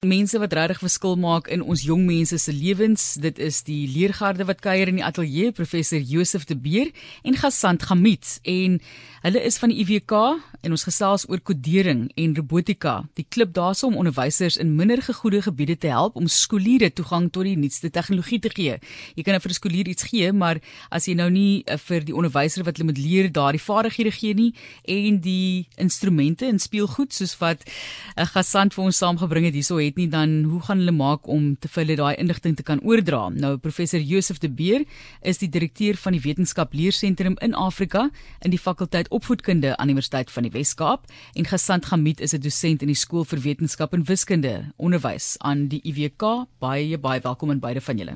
mense wat regtig verskil maak in ons jong mense se lewens. Dit is die leergarde wat kuier in die ateljee, professor Josef de Beer en Gasant Gamit en hulle is van die IWK en ons gesels oor kodering en robotika. Die klub daarso om onderwysers in minder gegoede gebiede te help om skooliere toegang tot die nuutste tegnologie te gee. Jy kan nou vir 'n skoolier iets gee, maar as jy nou nie eh, vir die onderwyser wat hulle moet leer daardie vaardighede gee nie en die instrumente en speelgoed soos wat 'n Gasant vir ons saamgebring het hierso het nie dan hoe gaan hulle maak om te vir hulle daai inligting te kan oordra? Nou professor Josef de Beer is die direkteur van die Wetenskap Leersentrum in Afrika in die fakulteit opvoedkunde aan die Universiteit van die Wes-Kaap en Gesant Gamit is 'n dosent in die skool vir wetenskap en wiskunde onderwys aan die IWK. Baie baie welkom aan beide van julle.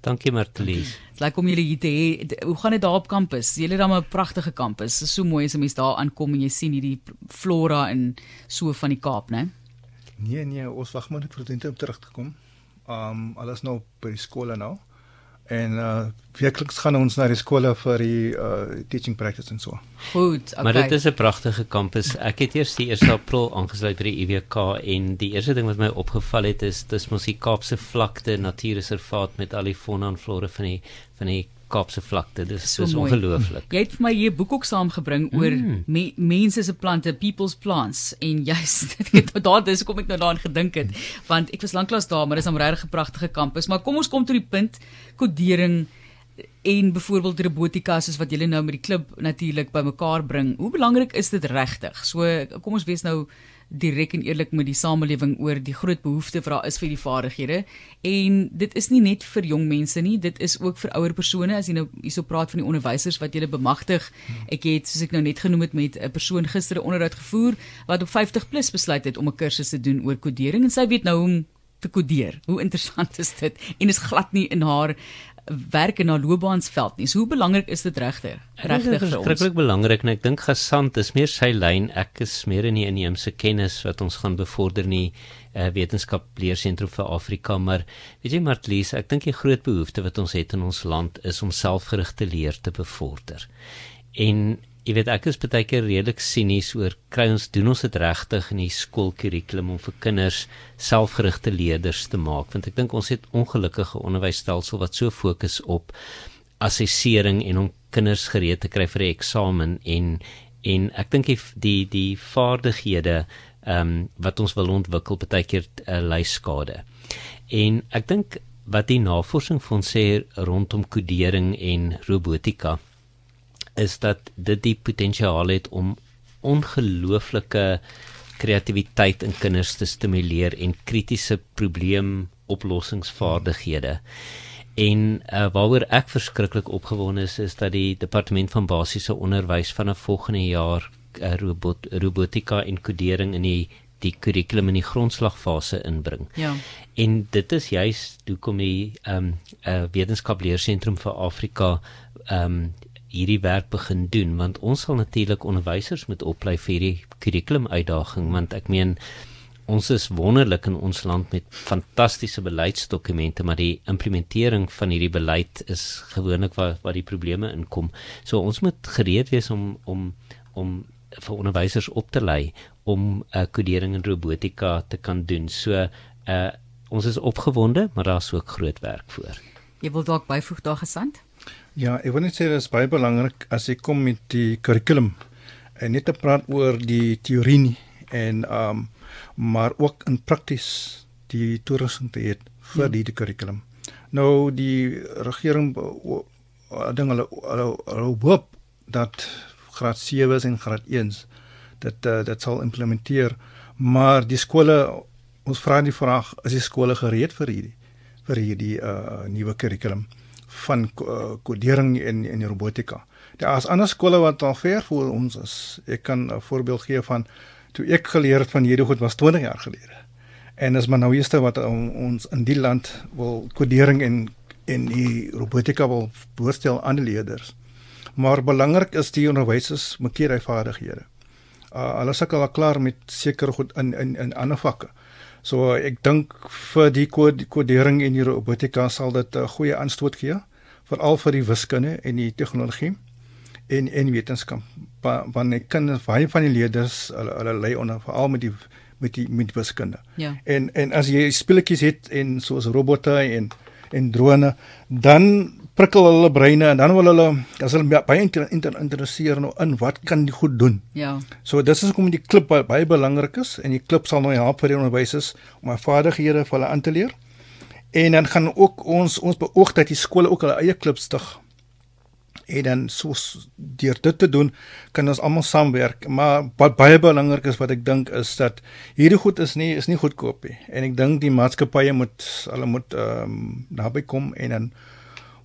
Dankie Martelies. Dit lyk om julle hier te hê. Hoe gaan dit daar op kampus? Julle het dan 'n pragtige kampus. Dit is so mooi as 'n mens daar aankom en jy sien hierdie flora en so van die Kaap, né? Nee nee, ons wag maar net vir dit om terug te kom. Um alles nou by die skole nou. En uh werkliks gaan ons na die skole vir die uh teaching practice en so. Goed, okay. Maar dit is 'n pragtige kampus. Ek het eers die 1 April aangesluit by die IWK en die eerste ding wat my opgeval het is dis mos die Kaapse vlakte natuurreservaat met al die fauna en flora van die van die Kaapse vlakte. Dis so dis ongelooflik. Jy het vir my hier 'n boek ook saamgebring oor mm. me, mense se plante, people's plants en jy's dit daar dis kom ek nou daaraan gedink het want ek was lanklaas daar, maar dis 'n regtig pragtige kampus. Maar kom ons kom tot die punt kodering en byvoorbeeld robotika soos wat julle nou met die klub natuurlik bymekaar bring. Hoe belangrik is dit regtig? So kom ons wees nou direk en eerlik met die samelewing oor die groot behoefte wat daar is vir die vaardighede en dit is nie net vir jong mense nie dit is ook vir ouer persone as jy nou hierso praat van die onderwysers wat jy bemagtig ek het soos ek nou net genoem het met 'n persoon gister 'n onderhoud gevoer wat op 50 plus besluit het om 'n kursus te doen oor kodering en sy weet nou hoe te kodeer. Hoe interessant is dit? En is glad nie in haar werk in haar loopbaansveld nie. So hoe belangrik is dit regtig? Regtig vir ons. Is belangrik en ek dink gesant is meer sy lyn. Ek is meer in die inheemse kennis wat ons gaan bevorder nie uh, wetenskap leersentrum vir Afrika, maar weet jy Martlies, ek dink die groot behoefte wat ons het in ons land is om selfgerigte leer te bevorder. En Jy weet ek is baie keer redelik sinies oor kry ons doen ons dit regtig in die skoolkurrikulum om vir kinders selfgerigte leerders te maak want ek dink ons het ongelukkige onderwysstelsel wat so fokus op assessering en om kinders gereed te kry vir 'n eksamen en en ek dink die die die vaardighede ehm um, wat ons wil ontwikkel baie keer uh, lei skade. En ek dink wat die navorsing van sê rondom kodering en robotika is dat dit die potensiaal het om ongelooflike kreatiwiteit in kinders te stimuleer en kritiese probleemoplossingsvaardighede. En uh, waaroor ek verskriklik opgewonde is is dat die departement van basiese onderwys vanaf volgende jaar uh, robot robotika en kodering in die die kurrikulum in die grondslagfase inbring. Ja. En dit is juis hoekom die ehm um, uh, wetenskapleersentrum vir Afrika ehm um, hierdie werk begin doen want ons sal natuurlik onderwysers moet oplei vir hierdie kurrikulum uitdaging want ek meen ons is wonderlik in ons land met fantastiese beleidsdokumente maar die implementering van hierdie beleid is gewoonlik waar waar die probleme inkom. So ons moet gereed wees om om om vir onderwysers op te lei om uh, eh, kodering en robotika te kan doen. So uh, ons is opgewonde maar daar's ook groot werk voor. Jy wil dalk byvoeg daar gesand Ja, ek wil net sê dit is baie belangrik as ek kom met die kurrikulum en net te praat oor die teorie nie en um maar ook in prakties die toerusting te hê vir ja. die kurrikulum. Nou die regering ding hulle hulle hoop dat graad 7 en graad 1 dat uh, dit sal implementeer, maar die skole ons vra die vraag is die skole gereed vir hierdie vir hierdie uh nuwe kurrikulum? Van uh, kodering en en robotika. Daar is ander skole wat al ver voor ons is. Ek kan 'n voorbeeld gee van toe ek geleer het van hierdie goed was 20 jaar gelede. En as maar nou eerste wat um, ons in die land wil kodering en en die robotika wil voorstel aan die leerders. Maar belangrik is die onderwysers moet keer hy vaardighede. Uh hulle sukkel al klaar met seker goed in in in ander vakke. So ek dink vir die kodering en die robotika sal dit 'n goeie aanstoot gee veral vir die wiskunde en die tegnologie en en wetenskap want ek kan baie van die leerders hulle hulle lei onder veral met die met die met wiskunde. Ja. En en as jy speletjies het en soos robotte en en drone, dan prikkel hulle breine en dan wil hulle as hulle baie inter, inter, interesseer nou in wat kan die goed doen. Ja. So dis is hoekom die klip baie, belangrik is en die klip sal nou help vir die onderwysers om haar vaardighede vir hulle aan te leer. En dan gaan ook ons ons beoog dat die skole ook hulle eie klub stig. En dan soos deur dit te doen kan ons almal saamwerk. Maar wat baie belangrik is wat ek dink is dat hierdie goed is nie is nie goedkoop nie. En ek dink die maatskappye moet hulle moet ehm um, naby kom en dan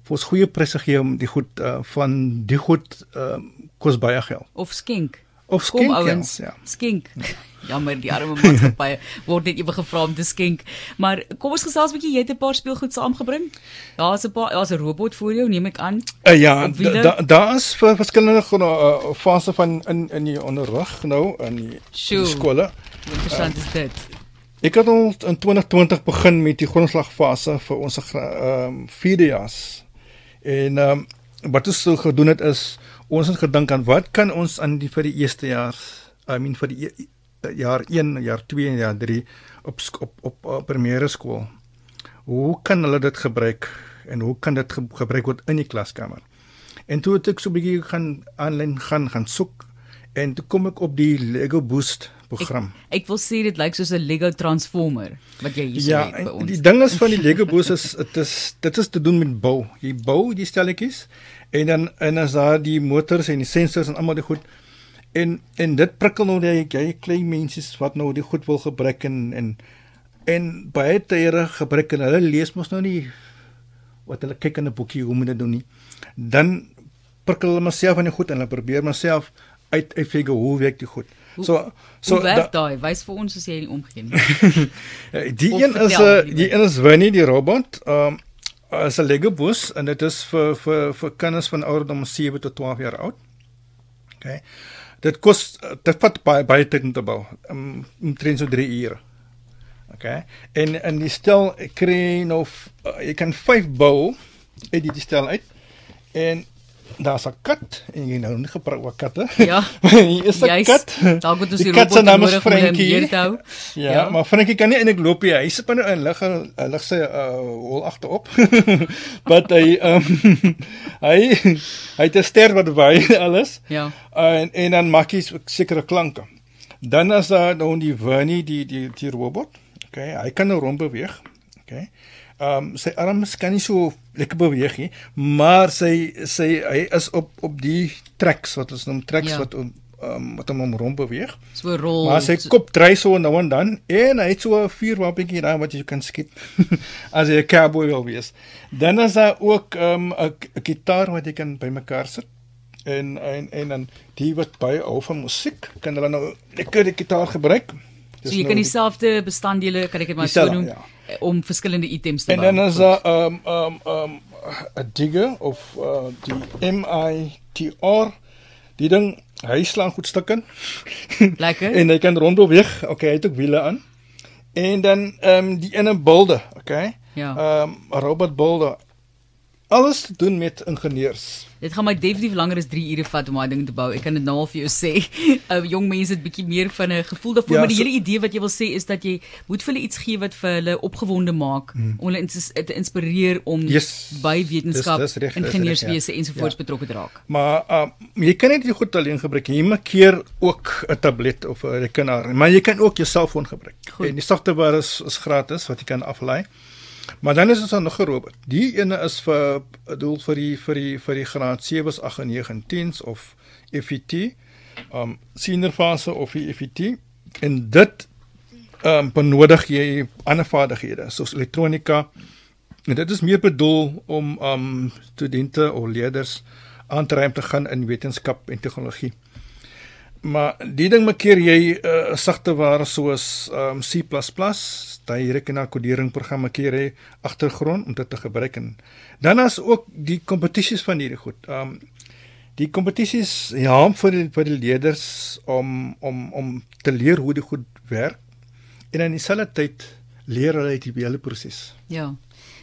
vir ons goeie pryse gee om die goed uh, van die goed ehm um, kos baie geld. Of skenk. Of Kom skenk, ja, ouens, ja. skenk. Jammer, die arme maatskappye word net ewe gevra om te skenk. Maar kom ons gesels 'n bietjie, jy het 'n paar speelgoed saamgebring. Daar's 'n paar, daar's 'n robot voor jou, neem ek aan. Uh, ja, daar da is vir verskillende uh, fase van in in die onderrig nou in die, Sjoe. die skole. Interessant is dit? Ek het al in 2020 begin met die grondslagfase vir ons ehm um, vierdejaars. En ehm um, wat ons so gedoen het is ons het gedink aan wat kan ons aan die vir die eerste jaar, I mean vir die e, jaar 1, jaar 2 en jaar 3 op op op, op primêre skool. Hoe kan hulle dit gebruik en hoe kan dit ge gebruik word in die klaskamer? En toe het ek so 'n bietjie gaan aanlyn gaan gaan soek en toe kom ek op die Lego Boost program. Ek wil sê dit lyk soos 'n Lego Transformer wat jy hier Ja, het by ons. die ding is van die Lego Boost is dit is dit is te doen met bou. Jy bou die stelletjies en dan en as daar die motors en die sensors en almal die goed en en dit prikkel nou die jy klein mensies wat nou die goed wil gebruik en en en baie tyre gebruik en hulle lees mos nou nie wat hulle kyk in 'n boekie hoe moet dit doen nie. Dan prikkel hulle myself aan die goed en hulle probeer myself uit uitfigure hoe werk die goed. Hoe- So so Hoe werk daai? Wys vir ons as jy nie omgee nie. Die Of een is 'n liewer. die een is Winnie die robot. Ehm um, is 'n Lego bus en dit is vir vir vir kinders van ouderdom 7 tot 12 jaar oud. OK. Dit kos dit vat baie baie tyd om te bou. Um, omtrent so 3 ure. OK. En en die stel kry nou uh, jy kan 5 bou uit die, die stel uit. En daar's 'n kat en jy nou nie gepraat oor katte. Ja. Hier is 'n kat. Dalk moet ons Die die robot nodig om hom Frankie. hier te hou. Ja, Ja. maar Frankie kan nie eintlik loop nie. Hy sit binne in lig hy lig sy uh hol agterop. Wat hy um, hy hy het 'n ster wat wy alles. Ja. En en dan maak hy sekere klanke. Dan as daar nou die Winnie die die die robot. Okay, hy kan nou rond beweeg. Okay. Ehm um, sy arms kan nie so lekker beweeg nie, maar sy sy hy is op op die tracks wat ons noem tracks Ja. wat ehm um, wat hom om rond beweeg. So rol. Maar sy so- kop dry so nou en dan en hy het so 'n vuurwapentjie daar wat jy kan skiet as jy 'n cowboy wil wees. Dan is daar ook 'n um, 'n 'n gitaar wat jy kan bymekaar sit. En en en dan die wat baie hou van musiek, kan hulle nou lekker die gitaar gebruik. So Dis jy nou kan die- dieselfde bestanddele, kan ek dit maar so noem, ja. Eh, om verskillende items te En bou. dan is daar um um um 'n digger of uh, die MITR. Die ding, hy slaan goed stukken. Lekker. en hy kan rondbeweeg. Okay, hy het ook wiele aan. En dan ehm um, die ene bulde, okay? Ja. Ehm um, 'n robot bulde. Alles te doen met ingenieurs. Dit gaan my definitief langer as 3 ure vat om daai ding te bou. Ek kan dit nou al vir jou sê. Uh, jong mense het bietjie meer van 'n gevoel daarvoor, Ja, maar die so- hele idee wat jy wil sê is dat jy moet vir hulle iets gee wat vir hulle opgewonde maak hmm. om hulle ins- te inspireer om Yes. by wetenskap, Dis- dis dis reg, ingenieurswese ja. ensovoorts Ja. betrokke te raak. Maar um, jy kan net goed alleen gebruik. Jy maak keer ook 'n tablet of 'n rekenaar, maar jy kan ook jou selfoon gebruik. Goed. En die software is is gratis wat jy kan aflaai. Maar dan is ons nog 'n robot. Die ene is vir doel vir die vir die vir die graad 7s, 8 en 9 en 10s of FET, um senior fase of die FET. En dit um benodig jy ander vaardighede soos elektronika. En dit is meer bedoel om um studente of leerders aan te ry om te gaan in wetenskap en tegnologie. Maar die ding maak keer jy 'n uh, sagte ware soos um C++, daai rekenaarkodering programme keer hy agtergrond om dit te gebruik en dan is ook die kompetisies van hierdie goed. Um die kompetisies ja vir die, vir die leerders om om om te leer hoe die goed werk en in dieselfde tyd leer hulle uit die hele proses. Ja.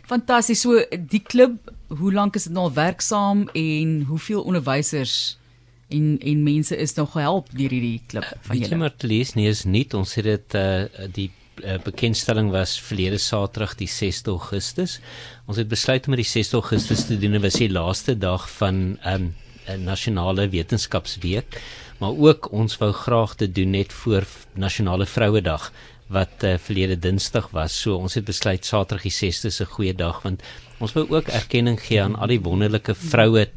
Fantasties. So die klub, hoe lank is dit nou al werksaam en hoeveel onderwysers en en mense is nog gehelp deur hierdie klip van julle. Jy maar te lees nie is nie ons het dit uh, die uh, bekendstelling was verlede Saterdag die 6 Augustus. Ons het besluit om dit die 6 Augustus te doen. Dit was die laaste dag van um, nasionale wetenskapsweek, maar ook ons wou graag dit doen net voor nasionale vrouedag wat uh, verlede Dinsdag was. So ons het besluit Saterdag die 6ste is 'n goeie dag want ons wou ook erkenning gee aan al die wonderlike vroue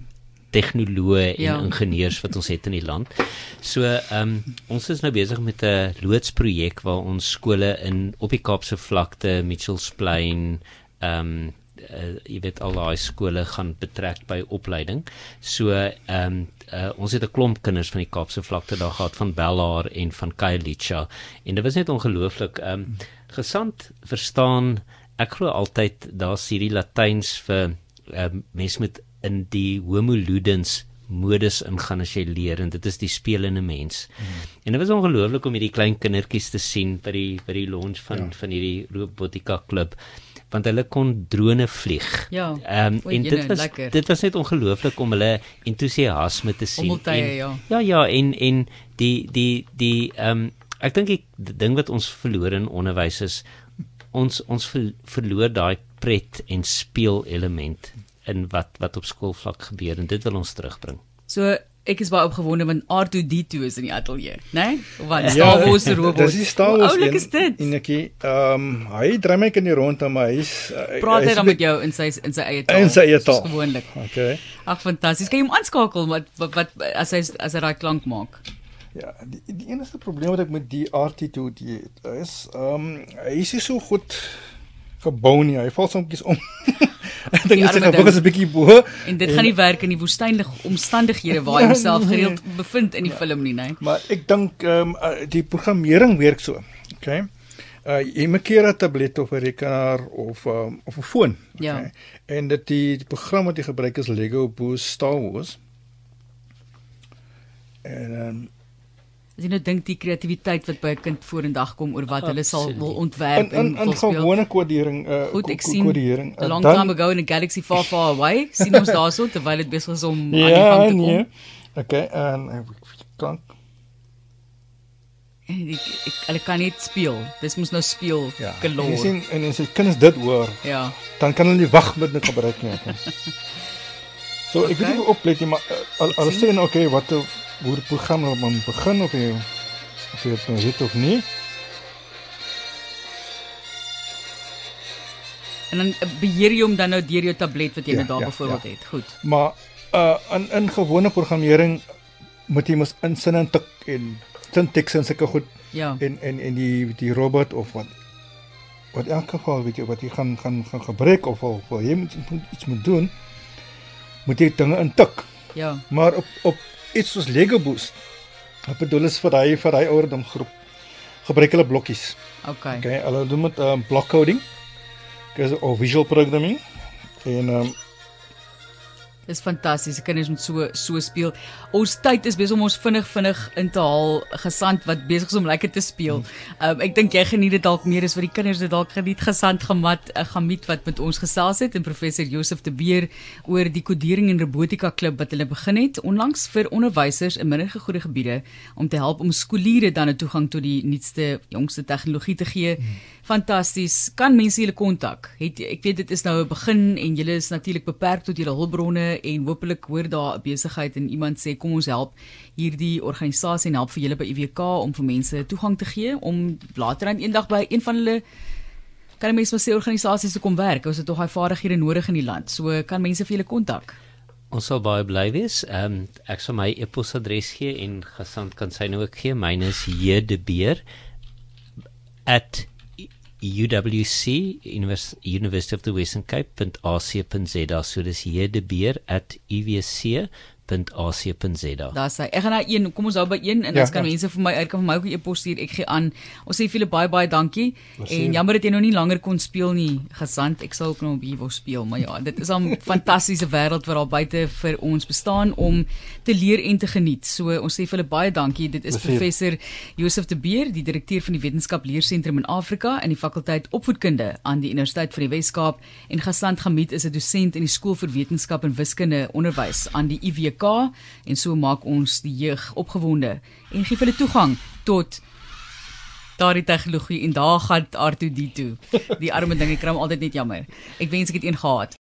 tegnoloë en ja. ingenieurs wat ons het in die land. So, ehm um, ons is nou besig met 'n loodsprojek waar ons skole in op die Kaapse vlakte, Mitchells Plain, ehm um, uh, jy weet al daai skole gaan betrek by opleiding. So ehm um, uh, ons het 'n klomp kinders van die Kaapse vlakte daar gehad van Bellaar en van Khayelitsha en dit was net ongelooflik. Ehm um, gesand verstaan ek glo altyd daar's hierdie Latyns vir um, mense met in die homo ludens modus ingaan as jy leer en dit is die spelende mens. Hmm. En dit was ongelooflik om hierdie klein kindertjies te sien by die by die launch van ja. van hierdie robotika klub want hulle kon drone vlieg. Ja. Ehm um, en dit was lekker. dit was net ongelooflik om hulle entoesiasme te sien. Omultuie, en, ja. Ja ja en en die die die ehm um, ek dink die ding wat ons verloor in onderwys is ons ons ver, verloor daai pret en speel element in wat wat op skoolvlak gebeur en dit wil ons terugbring. So ek is baie opgewonde want R2D2 is in die ateljee, né? Nee? Wat ja, Star Wars robot. Dis die Star Wars. Hoe is dit? En ek ehm um, hy dry my in die rond maar hy's uh, Praat hy dan met jou in sy in sy eie taal? In sy eie taal. Gewoonlik. Okay. Ag fantasties. Kan jy hom aanskakel wat wat, wat as hy as hy daai klank maak? Ja, die die enigste probleem wat ek met die R2D2 is ehm um, hy is so goed gebou nie. Hy val soms om. ek dink dit gaan fokus 'n bietjie bo. En dit en, gaan nie werk in die woestynlige omstandighede waar hy ja, homself nee. gereeld bevind in die ja, film nie, né? Maar ek dink ehm um, die programmering werk so. Okay. Uh jy moet keer 'n tablet of 'n rekenaar of um, of 'n foon. Okay. Ja. En dit die, die program wat jy gebruik is Lego Boost Star Wars. En ehm um, As jy nou dink die kreatiwiteit wat by 'n kind vorendag kom oor wat hulle sal wil ontwerp en in gewone kodering uh Goed, ek sien kodering. Uh, long time ago in a galaxy far far away, sien ons daarso terwyl dit besig is om ja, aan die gang te kom. Nee. Okay, en kan en ek ek hulle kan net speel. Dis mos nou speel ja. galore. Jy sien en as jy kinders dit hoor, ja. dan kan hulle nie wag met dit gebruik nie. so ek okay. weet nie of oplet nie, maar uh, al, al sê nou okay, wat hoe die program nou moet begin of jy of jy dit nou weet of nie. En dan eh, beheer jy hom dan nou deur jou tablet wat jy ja, nou daar ja, byvoorbeeld ja. het. Goed. Maar uh in in gewone programmering moet jy mos insin en tik en syntax en sulke goed. Ja. En en en die die robot of wat wat in elk geval weet jy wat jy gaan gaan gaan gebruik of of jy moet iets moet doen moet jy dinge intik. Ja. Maar op op iets soos Lego Boost. Ek bedoel is vir hy vir hy ouderdom groep. Gebruik hulle blokkies. Okay. Okay, hulle doen met um, block coding. Dis of visual programming en um, Dis fantasties. Kinders moet so so speel. Ons tyd is besig om ons vinnig vinnig in te haal gesand wat besig is om lekker te speel. Um, ek dink jy geniet dit dalk meer as wat die kinders dit dalk geniet gesand gemat uh, gamiet wat met ons gesels het en professor Josef de Beer oor die kodering en robotika klub wat hulle begin het onlangs vir onderwysers in minder gegoede gebiede om te help om skooliere dan 'n toegang tot die nuutste jongste tegnologie te gee. Fantasties. Kan mense julle kontak? Het ek weet dit is nou 'n begin en julle is natuurlik beperk tot julle hulpbronne en hopelik hoor daar 'n besigheid en iemand sê kom ons help hierdie organisasie en help vir julle by UWK om vir mense toegang te gee om later aan eendag by een van hulle kan mense van se organisasies te kom werk. Ons het tog daai vaardighede nodig in die land. So kan mense vir julle kontak. Ons sal baie bly wees. Ehm um, ek sal my e-posadres gee en gesant kan sy nou ook gee. Myne is jdebeer@ UWC University of the Western Cape.ac.za so dis hier de beer at UWC www.ac.za. Daar sê ek gaan nou een, kom ons hou by een en ja, dan kan ja. mense vir my uit kan vir my ook 'n e-pos stuur. Ek gee aan. Ons sê vir julle baie baie dankie. En jammer dat jy nou nie langer kon speel nie, gesant. Ek sal ook nog hier wou speel, maar ja, dit is 'n fantastiese wêreld wat daar buite vir ons bestaan om te leer en te geniet. So ons sê vir julle baie dankie. Dit is Besier. professor Josef de Beer, die direkteur van die Wetenskap Leersentrum in Afrika in die fakulteit Opvoedkunde aan die Universiteit van die Wes-Kaap en Gasant Gamiet is 'n dosent in die skool vir wetenskap en wiskunde onderwys aan die UWK EWK en so maak ons die jeug opgewonde en gee hulle toegang tot daardie tegnologie en daar gaan R2D2. Die arme dinge kry hom altyd net jammer. Ek wens ek het een gehad.